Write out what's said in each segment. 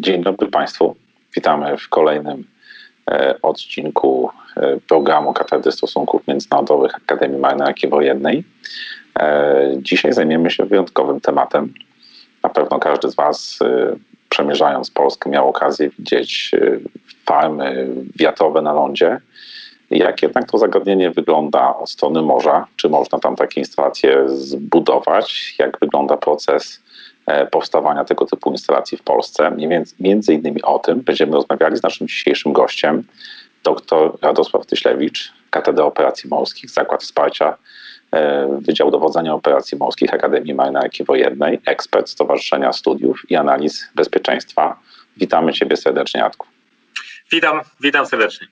Dzień dobry Państwu. Witamy w kolejnym e, odcinku e, programu Katedry Stosunków Międzynarodowych Akademii Marynarki Wojennej. E, dzisiaj zajmiemy się wyjątkowym tematem. Na pewno każdy z Was, przemierzając Polskę, miał okazję widzieć farmy wiatrowe na lądzie. Jak jednak to zagadnienie wygląda od strony morza? Czy można tam takie instalacje zbudować? Jak wygląda proces powstawania tego typu instalacji w Polsce? Między innymi o tym będziemy rozmawiali z naszym dzisiejszym gościem, dr Radosław Tyślewicz, Katedra Operacji Morskich, Zakład Wsparcia, e, Wydział Dowodzenia Operacji Morskich Akademii Marynarki Wojennej, ekspert Stowarzyszenia Studiów i Analiz Bezpieczeństwa. Witamy Ciebie serdecznie, Jacku. Witam, witam serdecznie.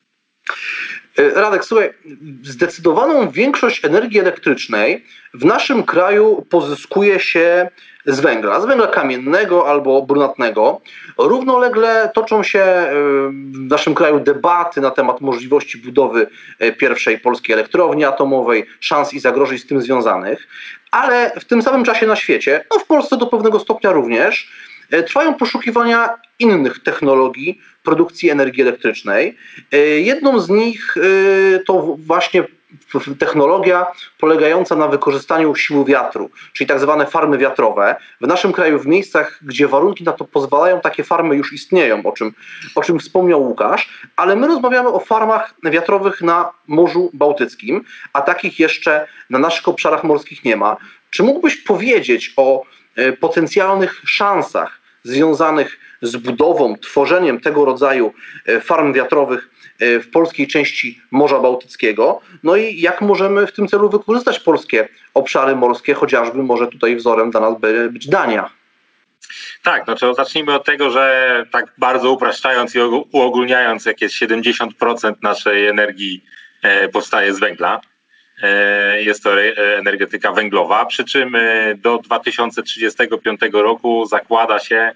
E, Radek, słuchaj, zdecydowaną większość energii elektrycznej w naszym kraju pozyskuje się z węgla, z węgla kamiennego albo brunatnego. Równolegle toczą się e, w naszym kraju debaty na temat możliwości budowy e, pierwszej polskiej elektrowni atomowej, szans i zagrożeń z tym związanych, ale w tym samym czasie na świecie, no w Polsce do pewnego stopnia również, e, trwają poszukiwania innych technologii produkcji energii elektrycznej. Jedną z nich to właśnie technologia polegająca na wykorzystaniu siły wiatru, czyli tak zwane farmy wiatrowe. W naszym kraju, w miejscach, gdzie warunki na to pozwalają, takie farmy już istnieją, o czym, o czym wspomniał Łukasz, ale my rozmawiamy o farmach wiatrowych na Morzu Bałtyckim, a takich jeszcze na naszych obszarach morskich nie ma. Czy mógłbyś powiedzieć o e, potencjalnych szansach związanych z budową, tworzeniem tego rodzaju e, farm wiatrowych w polskiej części Morza Bałtyckiego. No i jak możemy w tym celu wykorzystać polskie obszary morskie, chociażby może tutaj wzorem dla nas by- być Dania. Tak, no to zacznijmy od tego, że tak bardzo upraszczając i ogó- uogólniając, jak jest 70% naszej energii e, powstaje z węgla. E, jest to e, energetyka węglowa, przy czym do 2035 roku zakłada się,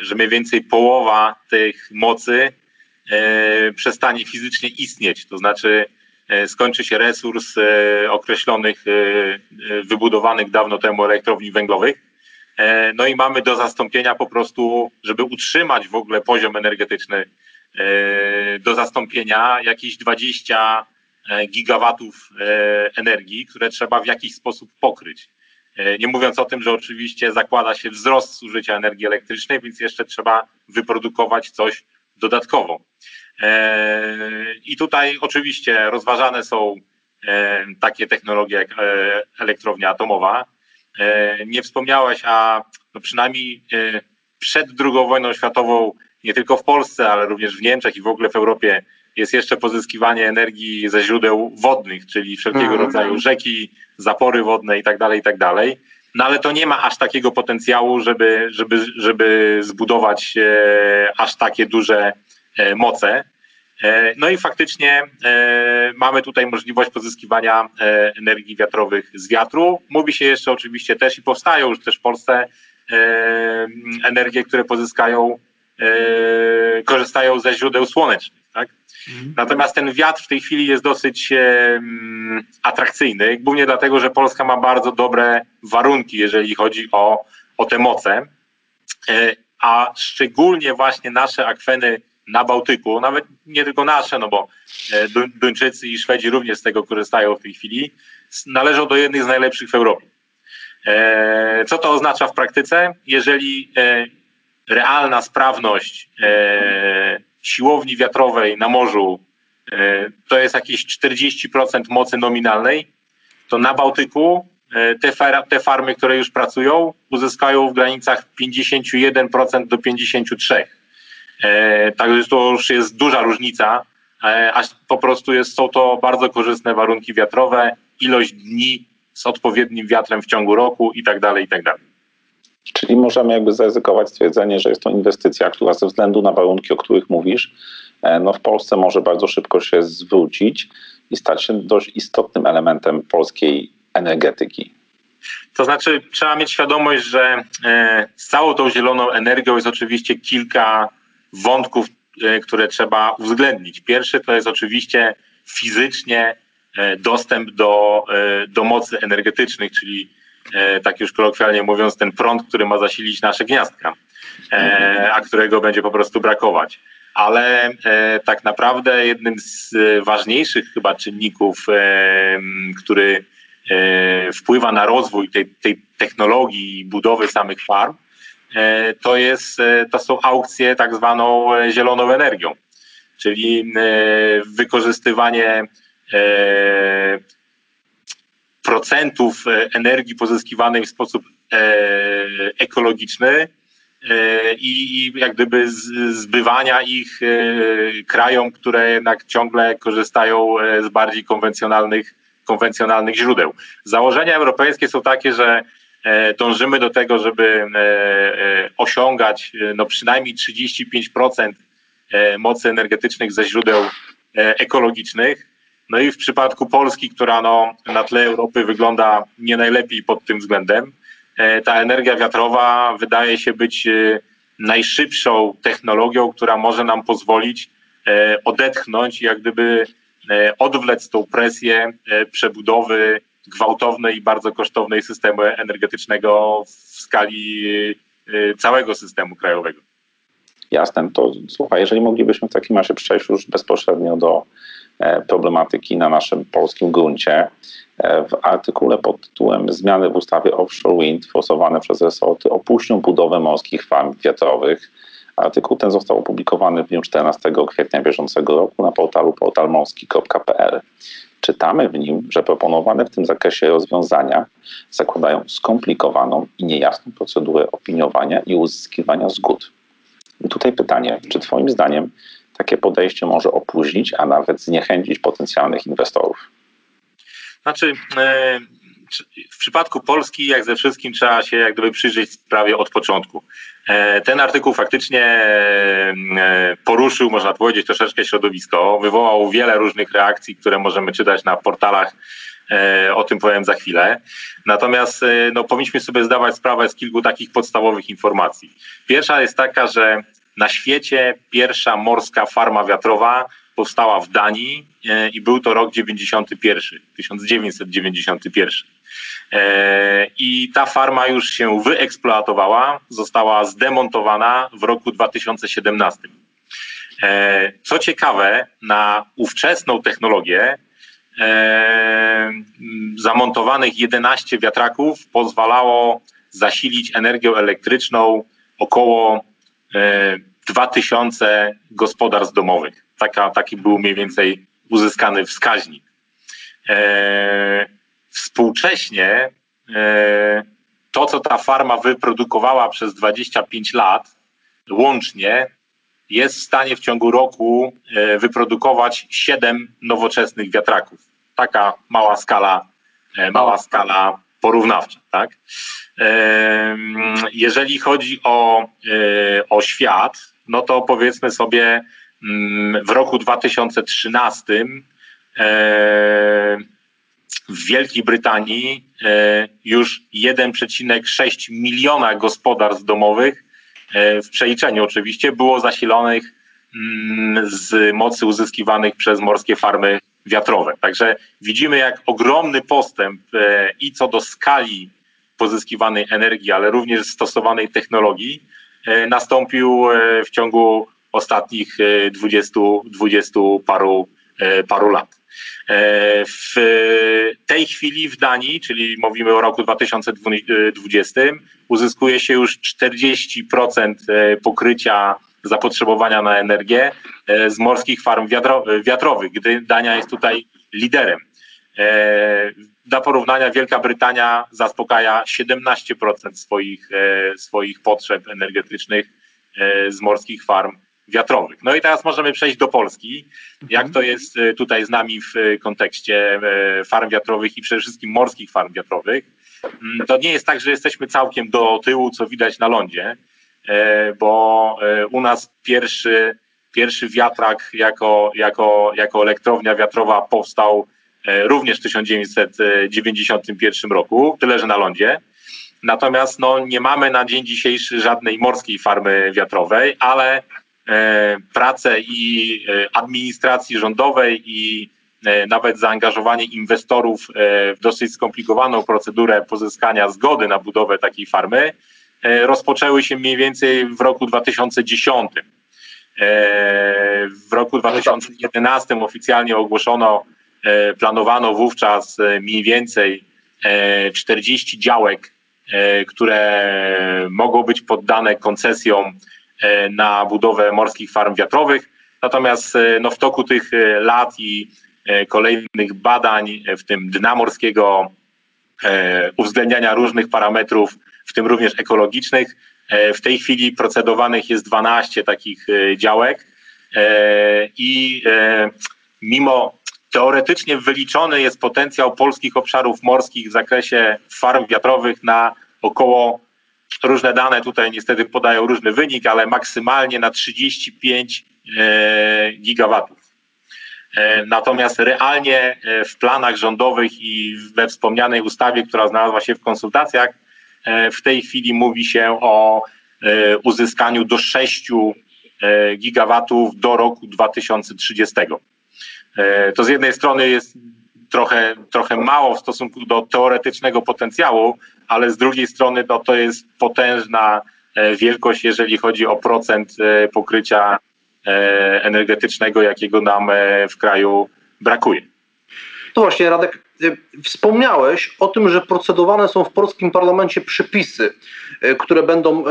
że mniej więcej połowa tych mocy przestanie fizycznie istnieć, to znaczy e, skończy się resurs e, określonych, e, e, wybudowanych dawno temu elektrowni węglowych. E, No i mamy do zastąpienia po prostu, żeby utrzymać w ogóle poziom energetyczny, e, do zastąpienia jakieś 20 e, gigawatów e, energii, które trzeba w jakiś sposób pokryć. E, Nie mówiąc o tym, że oczywiście zakłada się wzrost zużycia energii elektrycznej, więc jeszcze trzeba wyprodukować coś dodatkowo. E, I tutaj oczywiście rozważane są e, takie technologie jak e, elektrownia atomowa. Nie wspomniałeś, a no przynajmniej przed II wojną światową, nie tylko w Polsce, ale również w Niemczech i w ogóle w Europie jest jeszcze pozyskiwanie energii ze źródeł wodnych, czyli wszelkiego Mhm. rodzaju rzeki, zapory wodne i tak No ale to nie ma aż takiego potencjału, żeby, żeby, żeby zbudować e, aż takie duże e, moce. E, No i faktycznie mamy tutaj możliwość pozyskiwania energii wiatrowych z wiatru. Mówi się jeszcze oczywiście też i powstają już też w Polsce energie, które pozyskają, korzystają ze źródeł słonecznych. Tak? Natomiast ten wiatr w tej chwili jest dosyć atrakcyjny, głównie dlatego, że Polska ma bardzo dobre warunki, jeżeli chodzi o, o te moce, E, a szczególnie właśnie nasze akweny na Bałtyku, nawet nie tylko nasze, no bo e, Du- Duńczycy i Szwedzi również z tego korzystają w tej chwili, należą do jednych z najlepszych w Europie. E, Co to oznacza w praktyce? Jeżeli realna sprawność siłowni wiatrowej na morzu e, to jest jakieś 40% mocy nominalnej, to na Bałtyku e, te, far, te farmy, które już pracują, uzyskają w granicach 51% do 53%. E, Także to już jest duża różnica, aż po prostu jest, są to bardzo korzystne warunki wiatrowe, ilość dni z odpowiednim wiatrem w ciągu roku i tak dalej, i tak dalej. Czyli możemy jakby zaryzykować stwierdzenie, że jest to inwestycja, która ze względu na warunki, o których mówisz, e, no w Polsce może bardzo szybko się zwrócić i stać się dość istotnym elementem polskiej energetyki. To znaczy, trzeba mieć świadomość, że e, z całą tą zieloną energią jest oczywiście kilka wątków, e, które trzeba uwzględnić. Pierwszy to jest oczywiście fizycznie dostęp do, do mocy energetycznych, czyli tak już kolokwialnie mówiąc, ten prąd, który ma zasilić nasze gniazdka, a którego będzie po prostu brakować. Ale tak naprawdę jednym z ważniejszych chyba czynników, który wpływa na rozwój tej, tej technologii i budowy samych farm, to, jest, to są aukcje tak zwaną zieloną energią czyli e, wykorzystywanie e, procentów e, energii pozyskiwanej w sposób ekologiczny i jak gdyby zbywania ich krajom, które jednak ciągle korzystają z bardziej konwencjonalnych, konwencjonalnych źródeł. Założenia europejskie są takie, że dążymy do tego, żeby osiągać no przynajmniej 35% E, mocy energetycznych ze źródeł e, ekologicznych. No i w przypadku Polski, która no, na tle Europy wygląda nie najlepiej pod tym względem, e, ta energia wiatrowa wydaje się być najszybszą technologią, która może nam pozwolić odetchnąć i jak gdyby odwlec tą presję przebudowy gwałtownej i bardzo kosztownej systemu energetycznego w skali całego systemu krajowego. Jasne, to słuchaj, jeżeli moglibyśmy w takim razie przejść już bezpośrednio do e, problematyki na naszym polskim gruncie. E, w artykule pod tytułem Zmiany w ustawie Offshore Wind forsowane przez resorty opuścią budowę morskich farm wiatrowych. Artykuł ten został opublikowany w dniu 14 kwietnia bieżącego roku na portalu portalmorski.pl. Czytamy w nim, że proponowane w tym zakresie rozwiązania zakładają skomplikowaną i niejasną procedurę opiniowania i uzyskiwania zgód. I tutaj pytanie, czy Twoim zdaniem takie podejście może opóźnić, a nawet zniechęcić potencjalnych inwestorów? Znaczy, e, w przypadku Polski, jak ze wszystkim, trzeba się jak gdyby przyjrzeć sprawie od początku. E, ten artykuł faktycznie e, poruszył, można powiedzieć, troszeczkę środowisko, wywołał wiele różnych reakcji, które możemy czytać na portalach o tym powiem za chwilę. Natomiast no, powinniśmy sobie zdawać sprawę z kilku takich podstawowych informacji. Pierwsza jest taka, że na świecie pierwsza morska farma wiatrowa powstała w Danii e, i był to rok 91, 1991. E, I ta farma już się wyeksploatowała, została zdemontowana w roku 2017. E, co ciekawe, na ówczesną technologię zamontowanych 11 wiatraków pozwalało zasilić energią elektryczną około 2000 e, gospodarstw domowych. Taka, taki był mniej więcej uzyskany wskaźnik. E, współcześnie e, to, co ta farma wyprodukowała przez 25 lat łącznie, jest w stanie w ciągu roku wyprodukować 7 nowoczesnych wiatraków. Taka mała skala, mała skala porównawcza. Tak? Jeżeli chodzi o, e, o świat, no to powiedzmy sobie mm, w roku 2013 w Wielkiej Brytanii e, już 1,6 miliona gospodarstw domowych e, w przeliczeniu oczywiście było zasilonych mm, z mocy uzyskiwanych przez morskie farmy wiatrowe. Także widzimy, jak ogromny postęp e, i co do skali pozyskiwanej energii, ale również stosowanej technologii e, nastąpił e, w ciągu ostatnich 20, 20 paru, paru lat. W tej chwili w Danii, czyli mówimy o roku 2020, uzyskuje się już 40% pokrycia zapotrzebowania na energię e, z morskich farm wiatrowych, gdy Dania jest tutaj liderem. E, dla porównania Wielka Brytania zaspokaja 17% swoich, e, swoich potrzeb energetycznych z morskich farm wiatrowych. No i teraz możemy przejść do Polski. Jak to jest tutaj z nami w kontekście farm wiatrowych i przede wszystkim morskich farm wiatrowych? Mm, to nie jest tak, że jesteśmy całkiem do tyłu, co widać na lądzie. E, bo e, u nas pierwszy, pierwszy wiatrak jako, jako, jako elektrownia wiatrowa powstał e, również w 1991 roku, tyle że na lądzie. Natomiast no, nie mamy na dzień dzisiejszy żadnej morskiej farmy wiatrowej, ale e, prace i administracji rządowej i nawet zaangażowanie inwestorów w dosyć skomplikowaną procedurę pozyskania zgody na budowę takiej farmy rozpoczęły się mniej więcej w roku 2010. W roku 2011 oficjalnie ogłoszono, planowano wówczas mniej więcej 40 działek, które mogą być poddane koncesjom na budowę morskich farm wiatrowych. Natomiast no, w toku tych lat i kolejnych badań, w tym dna morskiego, uwzględniania różnych parametrów, w tym również ekologicznych, w tej chwili procedowanych jest 12 takich działek i mimo teoretycznie wyliczony jest potencjał polskich obszarów morskich w zakresie farm wiatrowych na około, różne dane tutaj niestety podają różny wynik, ale maksymalnie na 35 gigawatów. Natomiast realnie w planach rządowych i we wspomnianej ustawie, która znalazła się w konsultacjach, w tej chwili mówi się o uzyskaniu do 6 gigawatów do roku 2030. To z jednej strony jest trochę, trochę mało w stosunku do teoretycznego potencjału, ale z drugiej strony no, to jest potężna wielkość, jeżeli chodzi o procent pokrycia energetycznego, jakiego nam w kraju brakuje. To właśnie, Radek, wspomniałeś o tym, że procedowane są w polskim parlamencie przepisy, które będą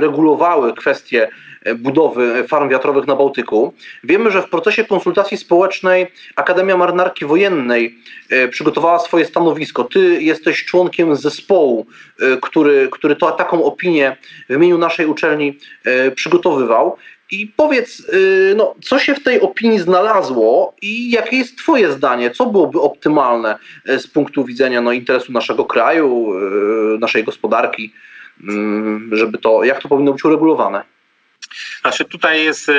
regulowały kwestie budowy farm wiatrowych na Bałtyku. Wiemy, że w procesie konsultacji społecznej Akademia Marynarki Wojennej przygotowała swoje stanowisko. Ty jesteś członkiem zespołu, który, który to, taką opinię w imieniu naszej uczelni przygotowywał. I powiedz, no, co się w tej opinii znalazło i jakie jest Twoje zdanie? Co byłoby optymalne z punktu widzenia no, interesu naszego kraju, naszej gospodarki, żeby to, jak to powinno być uregulowane? Znaczy tutaj jest,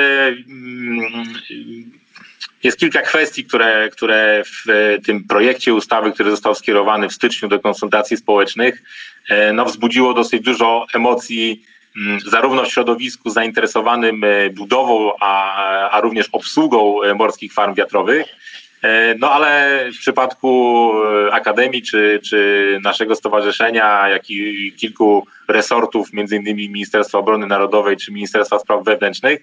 jest kilka kwestii, które, które w tym projekcie ustawy, który został skierowany w styczniu do konsultacji społecznych, no, wzbudziło dosyć dużo emocji zarówno w środowisku zainteresowanym budową, a, a również obsługą morskich farm wiatrowych. No ale w przypadku Akademii czy, czy naszego stowarzyszenia, jak i kilku resortów, między innymi Ministerstwa Obrony Narodowej czy Ministerstwa Spraw Wewnętrznych,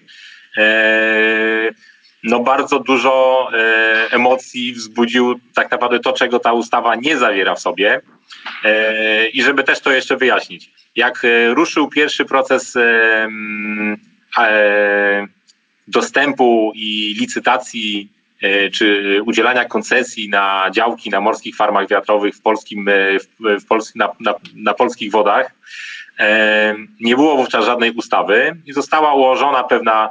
no bardzo dużo emocji wzbudził tak naprawdę to, czego ta ustawa nie zawiera w sobie. I żeby też to jeszcze wyjaśnić. Jak ruszył pierwszy proces dostępu i licytacji czy udzielania koncesji na działki na morskich farmach wiatrowych w, polskim, w Pols na, na, na, polskich wodach, nie było wówczas żadnej ustawy i została ułożona pewna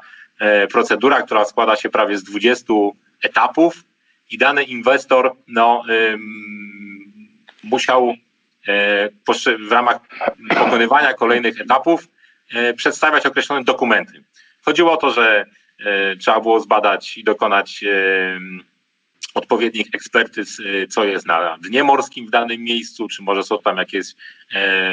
procedura, która składa się prawie z 20 etapów i dany inwestor no, musiał w ramach pokonywania kolejnych etapów przedstawiać określone dokumenty. Chodziło o to, że trzeba było zbadać i dokonać odpowiednich ekspertyz, co jest na dnie morskim w danym miejscu, czy może są tam jakieś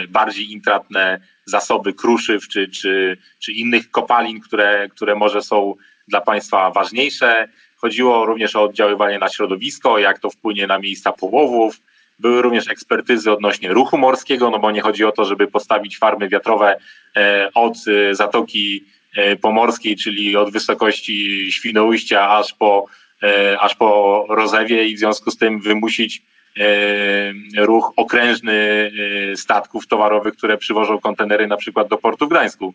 bardziej intratne zasoby kruszyw, czy, czy, czy innych kopalin, które, które może są dla państwa ważniejsze. Chodziło również o oddziaływanie na środowisko, jak to wpłynie na miejsca połowów, były również ekspertyzy odnośnie ruchu morskiego, no bo nie chodzi o to, żeby postawić farmy wiatrowe od Zatoki Pomorskiej, czyli od wysokości Świnoujścia aż po, aż po Rozewie i w związku z tym wymusić ruch okrężny statków towarowych, które przywożą kontenery na przykład do portu w Gdańsku.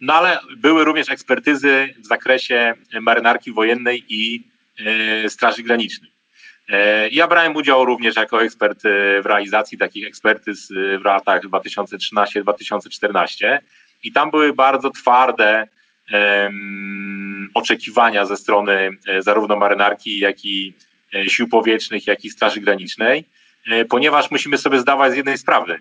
No ale były również ekspertyzy w zakresie marynarki wojennej i Straży Granicznej. Ja brałem udział również jako ekspert w realizacji takich ekspertyz w latach 2013-2014 i tam były bardzo twarde oczekiwania ze strony zarówno marynarki, jak i sił powietrznych, jak i Straży Granicznej, ponieważ musimy sobie zdawać z jednej sprawy.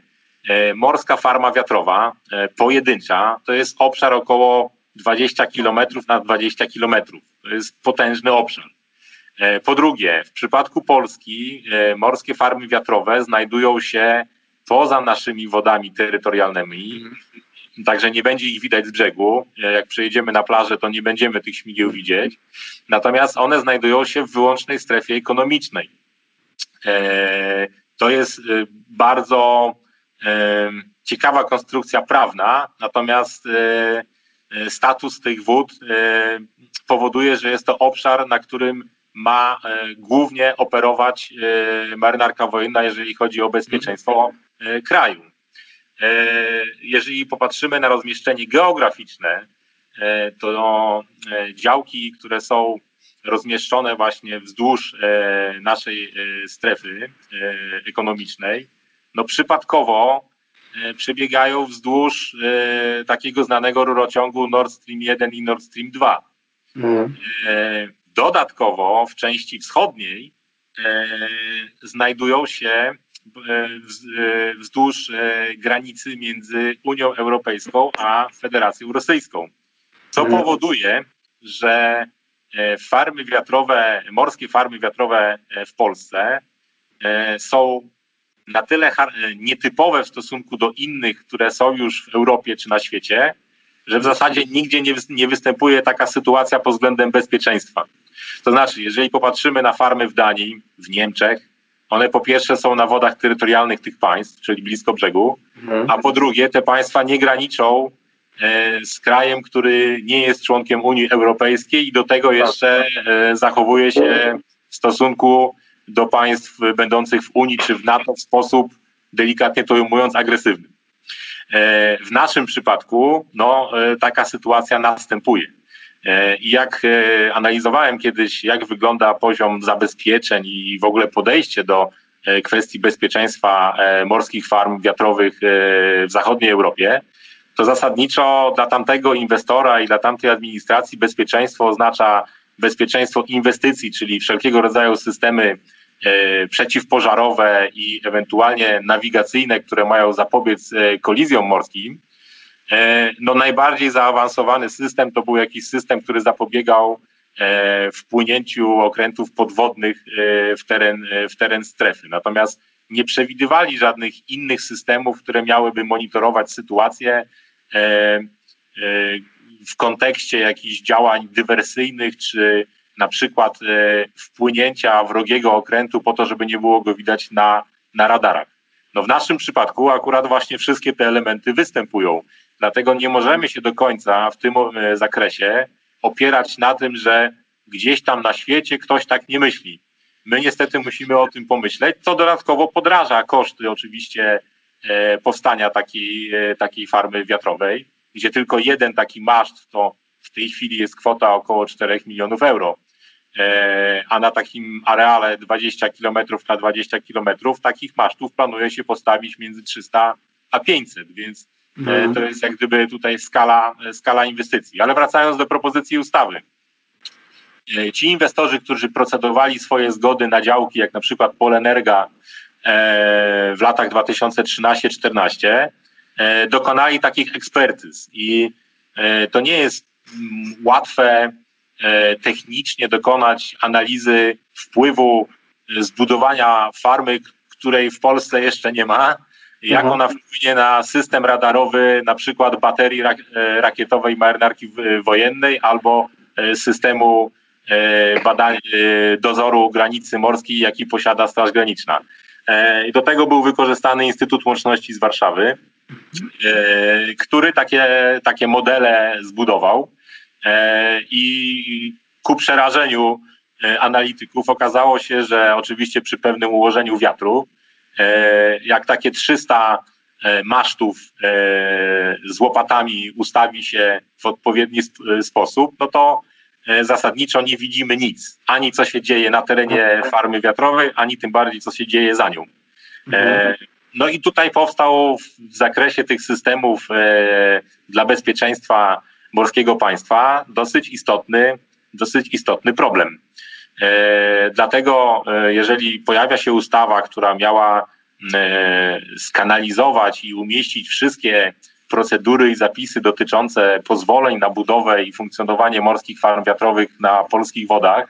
Morska farma wiatrowa, pojedyncza, to jest obszar około 20 km na 20 km. To jest potężny obszar. Po drugie, w przypadku Polski morskie farmy wiatrowe znajdują się poza naszymi wodami terytorialnymi także nie będzie ich widać z brzegu. Jak przyjedziemy na plażę, to nie będziemy tych śmigieł widzieć. Natomiast one znajdują się w wyłącznej strefie ekonomicznej. To jest bardzo ciekawa konstrukcja prawna, natomiast status tych wód powoduje, że jest to obszar, na którym ma głównie operować marynarka wojenna, jeżeli chodzi o bezpieczeństwo kraju. Jeżeli popatrzymy na rozmieszczenie geograficzne, to działki, które są rozmieszczone właśnie wzdłuż naszej strefy ekonomicznej, no przypadkowo przebiegają wzdłuż takiego znanego rurociągu Nord Stream 1 i Nord Stream 2. Mhm. Dodatkowo w części wschodniej znajdują się wzdłuż granicy między Unią Europejską a Federacją Rosyjską. Co mhm. powoduje, że farmy wiatrowe, morskie farmy wiatrowe w Polsce są na tyle nietypowe w stosunku do innych, które są już w Europie czy na świecie, że w zasadzie nigdzie nie, nie występuje taka sytuacja pod względem bezpieczeństwa. To znaczy, jeżeli popatrzymy na farmy w Danii, w Niemczech, one po pierwsze są na wodach terytorialnych tych państw, czyli blisko brzegu, mhm. a po drugie te państwa nie graniczą e, z krajem, który nie jest członkiem Unii Europejskiej i do tego tak. jeszcze e, zachowuje się w stosunku do państw będących w Unii czy w NATO w sposób, delikatnie to ujmując, agresywny. E, w naszym przypadku no, taka sytuacja następuje. E, I jak analizowałem kiedyś, jak wygląda poziom zabezpieczeń i w ogóle podejście do kwestii bezpieczeństwa morskich farm wiatrowych w zachodniej Europie, to zasadniczo dla tamtego inwestora i dla tamtej administracji bezpieczeństwo oznacza bezpieczeństwo inwestycji, czyli wszelkiego rodzaju systemy E, przeciwpożarowe i ewentualnie nawigacyjne, które mają zapobiec e, kolizjom morskim, e, no najbardziej zaawansowany system to był jakiś system, który zapobiegał wpłynięciu okrętów podwodnych w teren, w teren strefy. Natomiast nie przewidywali żadnych innych systemów, które miałyby monitorować sytuację w kontekście jakichś działań dywersyjnych czy na przykład e, wpłynięcia wrogiego okrętu po to, żeby nie było go widać na, na radarach. No w naszym przypadku akurat właśnie wszystkie te elementy występują. Dlatego nie możemy się do końca w tym e, zakresie opierać na tym, że gdzieś tam na świecie ktoś tak nie myśli. My niestety musimy o tym pomyśleć, co dodatkowo podraża koszty oczywiście e, powstania takiej, takiej farmy wiatrowej, gdzie tylko jeden taki maszt to w tej chwili jest kwota około 4 milionów euro. E, a na takim areale 20 km na 20 km takich masztów planuje się postawić między 300 a 500, więc mm. to jest jak gdyby tutaj skala, skala inwestycji. Ale wracając do propozycji ustawy. E, ci inwestorzy, którzy procedowali swoje zgody na działki, jak na przykład Polenerga w latach 2013-14, dokonali takich ekspertyz i to nie jest mm, łatwe E, technicznie dokonać analizy wpływu zbudowania farmy, której w Polsce jeszcze nie ma, jak mhm. ona wpłynie na system radarowy, na przykład baterii rak e, rakietowej marynarki wojennej albo e, systemu badań, dozoru granicy morskiej, jaki posiada Straż Graniczna. I do tego był wykorzystany Instytut Łączności z Warszawy, który takie, takie modele zbudował. E, I ku przerażeniu e, analityków okazało się, że oczywiście przy pewnym ułożeniu wiatru, e, jak takie 300 masztów z łopatami ustawi się w odpowiedni sposób, no to zasadniczo nie widzimy nic. Ani co się dzieje na terenie farmy wiatrowej, ani tym bardziej co się dzieje za nią. Mhm. No i tutaj powstał w zakresie tych systemów dla bezpieczeństwa morskiego państwa dosyć istotny, dosyć istotny problem. E, dlatego, e, jeżeli pojawia się ustawa, która miała e, skanalizować i umieścić wszystkie procedury i zapisy dotyczące pozwoleń na budowę i funkcjonowanie morskich farm wiatrowych na polskich wodach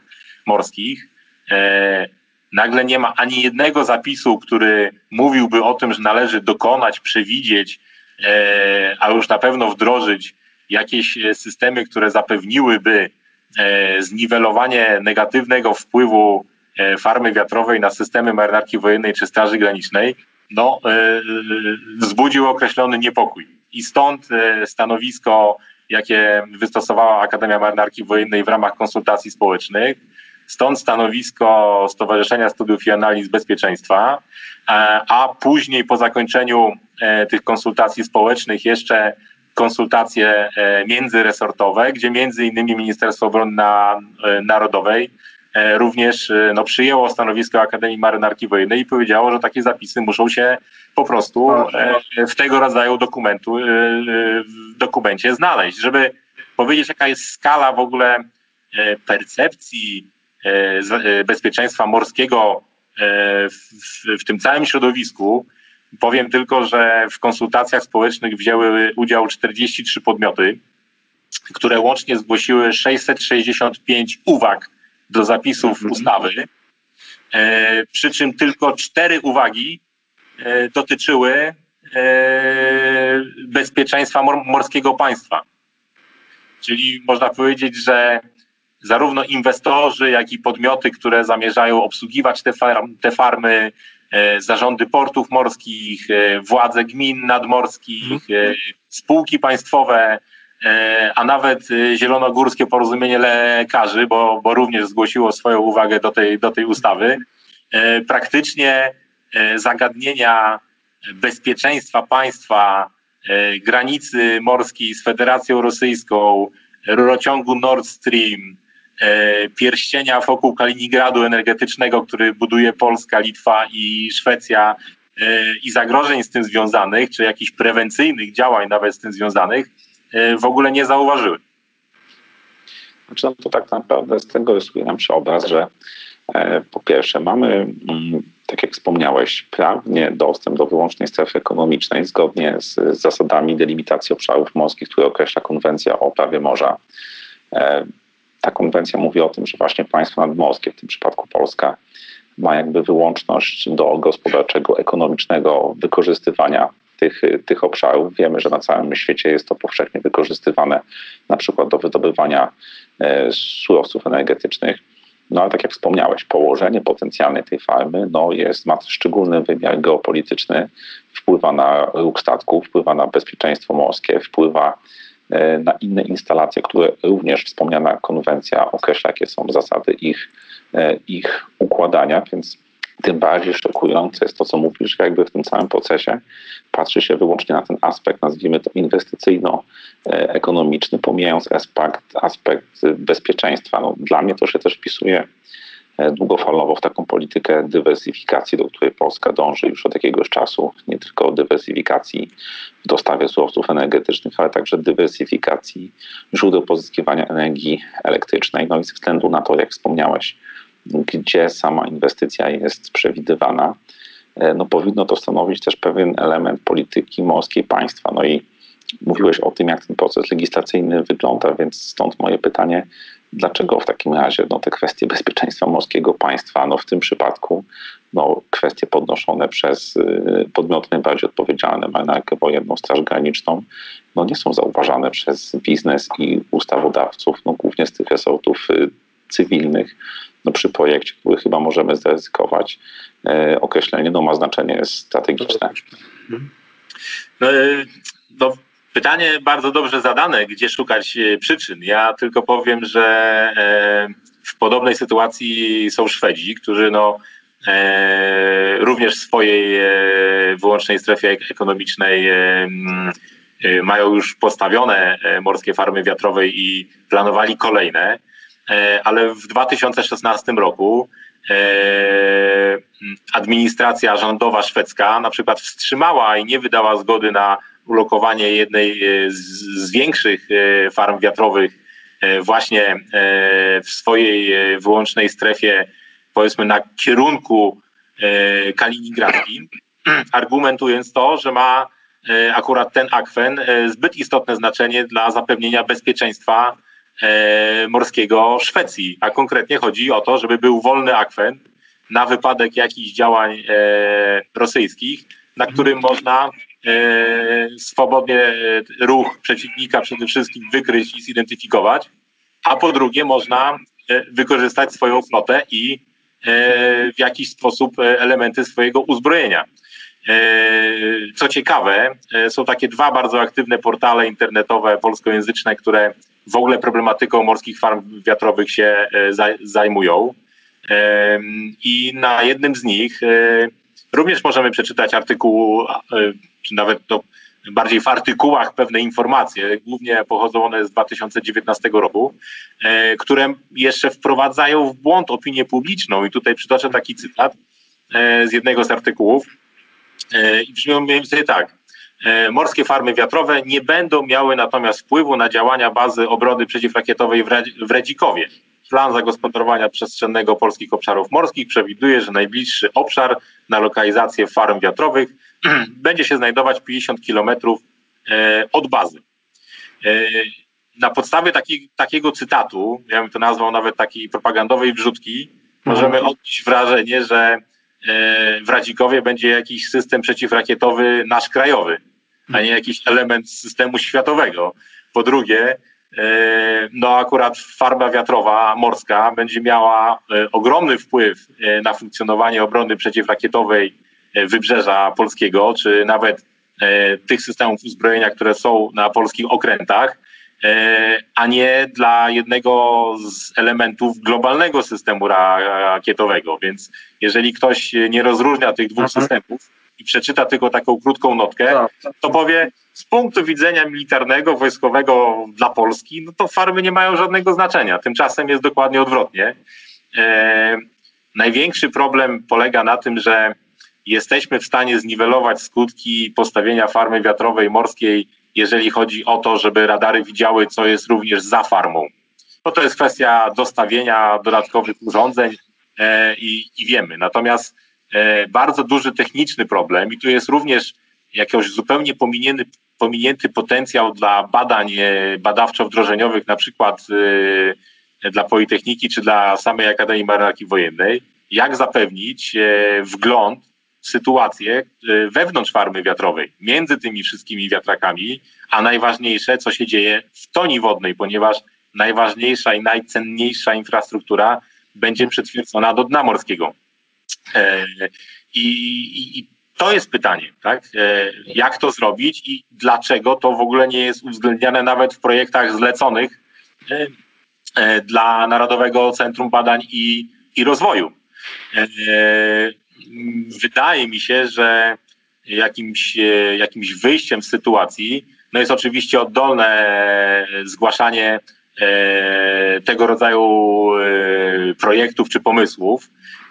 morskich, nagle nie ma ani jednego zapisu, który mówiłby o tym, że należy dokonać, przewidzieć a już na pewno wdrożyć jakieś systemy, które zapewniłyby zniwelowanie negatywnego wpływu farmy wiatrowej na systemy marynarki wojennej czy Straży Granicznej, no, wzbudził określony niepokój. I stąd stanowisko, jakie wystosowała Akademia Marynarki Wojennej w ramach konsultacji społecznych, Stąd stanowisko Stowarzyszenia Studiów i Analiz Bezpieczeństwa, a później po zakończeniu tych konsultacji społecznych jeszcze konsultacje międzyresortowe, gdzie między innymi Ministerstwo Obrony Narodowej również no, przyjęło stanowisko Akademii Marynarki Wojennej i powiedziało, że takie zapisy muszą się po prostu w tego rodzaju dokumentu, w dokumencie znaleźć, żeby powiedzieć, jaka jest skala w ogóle percepcji bezpieczeństwa morskiego w, w tym całym środowisku. Powiem tylko, że w konsultacjach społecznych wzięły udział 43 podmioty, które łącznie zgłosiły 665 uwag do zapisów ustawy, przy czym tylko cztery uwagi dotyczyły bezpieczeństwa morskiego państwa. Czyli można powiedzieć, że zarówno inwestorzy, jak i podmioty, które zamierzają obsługiwać te, farm, te farmy, zarządy portów morskich, władze gmin nadmorskich, spółki państwowe, a nawet Zielonogórskie Porozumienie Lekarzy, bo, bo również zgłosiło swoją uwagę do tej, do tej ustawy, praktycznie zagadnienia bezpieczeństwa państwa, granicy morskiej z Federacją Rosyjską, rurociągu Nord Stream, pierścienia wokół Kaliningradu energetycznego, który buduje Polska, Litwa i Szwecja i zagrożeń z tym związanych, czy jakichś prewencyjnych działań nawet z tym związanych, w ogóle nie zauważyły. Znaczy, no to tak naprawdę z tego rysuje nam się obraz, że po pierwsze mamy, tak jak wspomniałeś, prawnie dostęp do wyłącznej strefy ekonomicznej zgodnie z zasadami delimitacji obszarów morskich, które określa konwencja o prawie morza. Ta konwencja mówi o tym, że właśnie państwo nadmorskie, w tym przypadku Polska, ma jakby wyłączność do gospodarczego, ekonomicznego wykorzystywania tych, tych obszarów. Wiemy, że na całym świecie jest to powszechnie wykorzystywane na przykład do wydobywania surowców energetycznych. No ale tak jak wspomniałeś, położenie potencjalne tej farmy no, jest, ma szczególny wymiar geopolityczny, wpływa na ruch statków, wpływa na bezpieczeństwo morskie, wpływa na inne instalacje, które również wspomniana konwencja określa, jakie są zasady ich, ich układania, więc tym bardziej szokujące jest to, co mówisz, że jakby w tym całym procesie patrzy się wyłącznie na ten aspekt, nazwijmy to inwestycyjno-ekonomiczny, pomijając aspekt, aspekt bezpieczeństwa. No, dla mnie to się też wpisuje długofalowo w taką politykę dywersyfikacji, do której Polska dąży już od jakiegoś czasu. Nie tylko dywersyfikacji w dostawie surowców energetycznych, ale także dywersyfikacji źródeł pozyskiwania energii elektrycznej. No i ze względu na to, jak wspomniałeś, gdzie sama inwestycja jest przewidywana, no powinno to stanowić też pewien element polityki morskiej państwa. No i mówiłeś o tym, jak ten proces legislacyjny wygląda, więc stąd moje pytanie, dlaczego w takim razie no, te kwestie bezpieczeństwa morskiego państwa, no w tym przypadku no, kwestie podnoszone przez podmioty najbardziej odpowiedzialne, marynarkę wojenną, Straż Graniczną, no nie są zauważane przez biznes i ustawodawców, no głównie z tych resortów cywilnych, no przy projekcie, który chyba możemy zaryzykować, określenie no, ma znaczenie strategiczne. No, no, pytanie bardzo dobrze zadane, gdzie szukać przyczyn. Ja tylko powiem, że w podobnej sytuacji są Szwedzi, którzy no, również w swojej wyłącznej strefie ekonomicznej mają już postawione morskie farmy wiatrowe i planowali kolejne ale w 2016 roku administracja rządowa szwedzka na przykład wstrzymała i nie wydała zgody na ulokowanie jednej z większych farm wiatrowych właśnie w swojej wyłącznej strefie, powiedzmy na kierunku kaliningradzkim, argumentując to, że ma akurat ten akwen zbyt istotne znaczenie dla zapewnienia bezpieczeństwa morskiego Szwecji, a konkretnie chodzi o to, żeby był wolny akwen na wypadek jakichś działań rosyjskich, na którym można swobodnie ruch przeciwnika przede wszystkim wykryć i zidentyfikować, a po drugie można wykorzystać swoją flotę i w jakiś sposób elementy swojego uzbrojenia. Co ciekawe, są takie dwa bardzo aktywne portale internetowe polskojęzyczne, które w ogóle problematyką morskich farm wiatrowych się zajmują. I na jednym z nich również możemy przeczytać artykuł, czy nawet to bardziej w artykułach pewne informacje, głównie pochodzą one z 2019 roku, które jeszcze wprowadzają w błąd opinię publiczną. I tutaj przytoczę taki cytat z jednego z artykułów. I brzmią mniej więcej tak. Morskie farmy wiatrowe nie będą miały natomiast wpływu na działania bazy obrony przeciwrakietowej w Redzikowie. Plan zagospodarowania przestrzennego polskich obszarów morskich przewiduje, że najbliższy obszar na lokalizację farm wiatrowych będzie się znajdować 50 kilometrów od bazy. Na podstawie taki, takiego cytatu, ja bym to nazwał nawet takiej propagandowej wrzutki, możemy odnieść wrażenie, że w Radzikowie będzie jakiś system przeciwrakietowy nasz krajowy, a nie jakiś element systemu światowego. Po drugie, no akurat farma wiatrowa morska będzie miała ogromny wpływ na funkcjonowanie obrony przeciwrakietowej wybrzeża polskiego, czy nawet tych systemów uzbrojenia, które są na polskich okrętach, a nie dla jednego z elementów globalnego systemu rakietowego. Więc jeżeli ktoś nie rozróżnia tych dwóch mhm. systemów i przeczyta tylko taką krótką notkę, tak. to powie, z punktu widzenia militarnego, wojskowego dla Polski, no to farmy nie mają żadnego znaczenia. Tymczasem jest dokładnie odwrotnie. E, największy problem polega na tym, że jesteśmy w stanie zniwelować skutki postawienia farmy wiatrowej morskiej, jeżeli chodzi o to, żeby radary widziały, co jest również za farmą. No to jest kwestia dostawienia dodatkowych urządzeń e, i, i wiemy. Natomiast bardzo duży techniczny problem i tu jest również jakiś zupełnie pominięty, pominięty potencjał dla badań e, badawczo-wdrożeniowych, na przykład e, dla Politechniki czy dla samej Akademii Marynarki Wojennej, jak zapewnić e, wgląd w sytuację wewnątrz farmy wiatrowej, między tymi wszystkimi wiatrakami, a najważniejsze, co się dzieje w toni wodnej, ponieważ najważniejsza i najcenniejsza infrastruktura będzie przytwierdzona do dna morskiego. I, i, i to jest pytanie, tak? E, jak to zrobić i dlaczego to w ogóle nie jest uwzględniane nawet w projektach zleconych e, e, dla Narodowego Centrum Badań i, i Rozwoju. Wydaje mi się, że jakimś, jakimś wyjściem z sytuacji no jest oczywiście oddolne zgłaszanie tego rodzaju projektów czy pomysłów, E,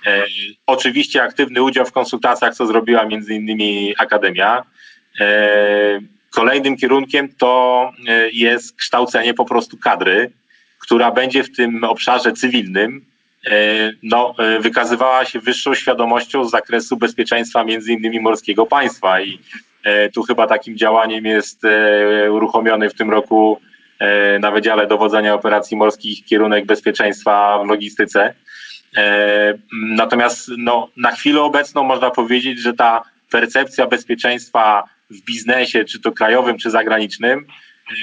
oczywiście aktywny udział w konsultacjach, co zrobiła między innymi Akademia. E, kolejnym kierunkiem to e, jest kształcenie po prostu kadry, która będzie w tym obszarze cywilnym no, wykazywała się wyższą świadomością z zakresu bezpieczeństwa między innymi morskiego państwa i tu chyba takim działaniem jest uruchomiony w tym roku na Wydziale Dowodzenia Operacji Morskich kierunek bezpieczeństwa w logistyce. E, natomiast no, na chwilę obecną można powiedzieć, że ta percepcja bezpieczeństwa w biznesie, czy to krajowym, czy zagranicznym,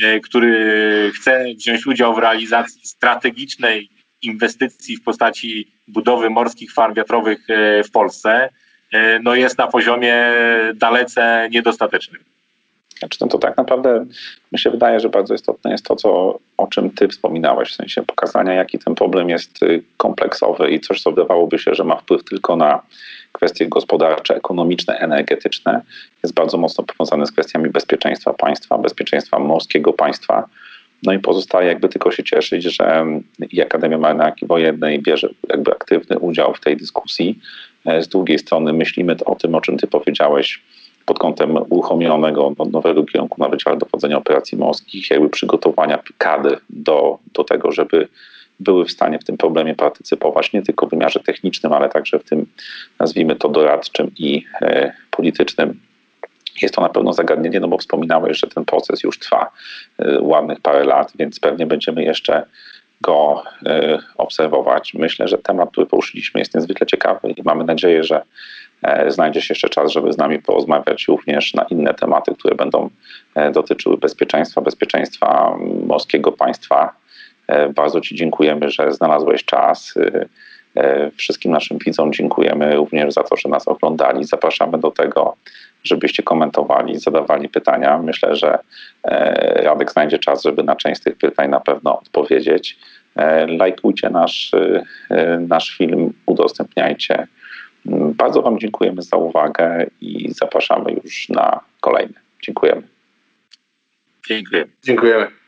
e, który chce wziąć udział w realizacji strategicznej inwestycji w postaci budowy morskich farm wiatrowych e, w Polsce, no jest na poziomie dalece niedostatecznym. Znaczy, no to tak naprawdę mi się wydaje, że bardzo istotne jest to, co, o czym ty wspominałeś, w sensie pokazania, jaki ten problem jest y, kompleksowy i coś, co wydawałoby się, że ma wpływ tylko na kwestie gospodarcze, ekonomiczne, energetyczne, jest bardzo mocno powiązane z kwestiami bezpieczeństwa państwa, bezpieczeństwa morskiego państwa. No i pozostaje jakby tylko się cieszyć, że i Akademia Marynarki Wojennej bierze jakby aktywny udział w tej dyskusji. E, z drugiej strony myślimy o tym, o czym ty powiedziałeś, pod kątem uruchomionego nowego kierunku na Wydziale Dowodzenia Operacji Morskich, jakby przygotowania kadr do, do tego, żeby były w stanie w tym problemie partycypować nie tylko w wymiarze technicznym, ale także w tym, nazwijmy to, doradczym i e, politycznym. Jest to na pewno zagadnienie, no bo wspominałeś, że ten proces już trwa e, ładnych parę lat, więc pewnie będziemy jeszcze go e, obserwować. Myślę, że temat, który poruszyliśmy, jest niezwykle ciekawy i mamy nadzieję, że e, znajdzie się jeszcze czas, żeby z nami porozmawiać również na inne tematy, które będą e, dotyczyły bezpieczeństwa, bezpieczeństwa morskiego państwa. Bardzo Ci dziękujemy, że znalazłeś czas. Wszystkim naszym widzom dziękujemy również za to, że nas oglądali. Zapraszamy do tego, żebyście komentowali, zadawali pytania. Myślę, że e, Radek znajdzie czas, żeby na część z tych pytań na pewno odpowiedzieć. E, Lajkujcie nasz, e, nasz film, udostępniajcie. Mm, Bardzo Wam dziękujemy za uwagę i zapraszamy już na kolejny. Dziękujemy. Dziękuję. Dziękujemy.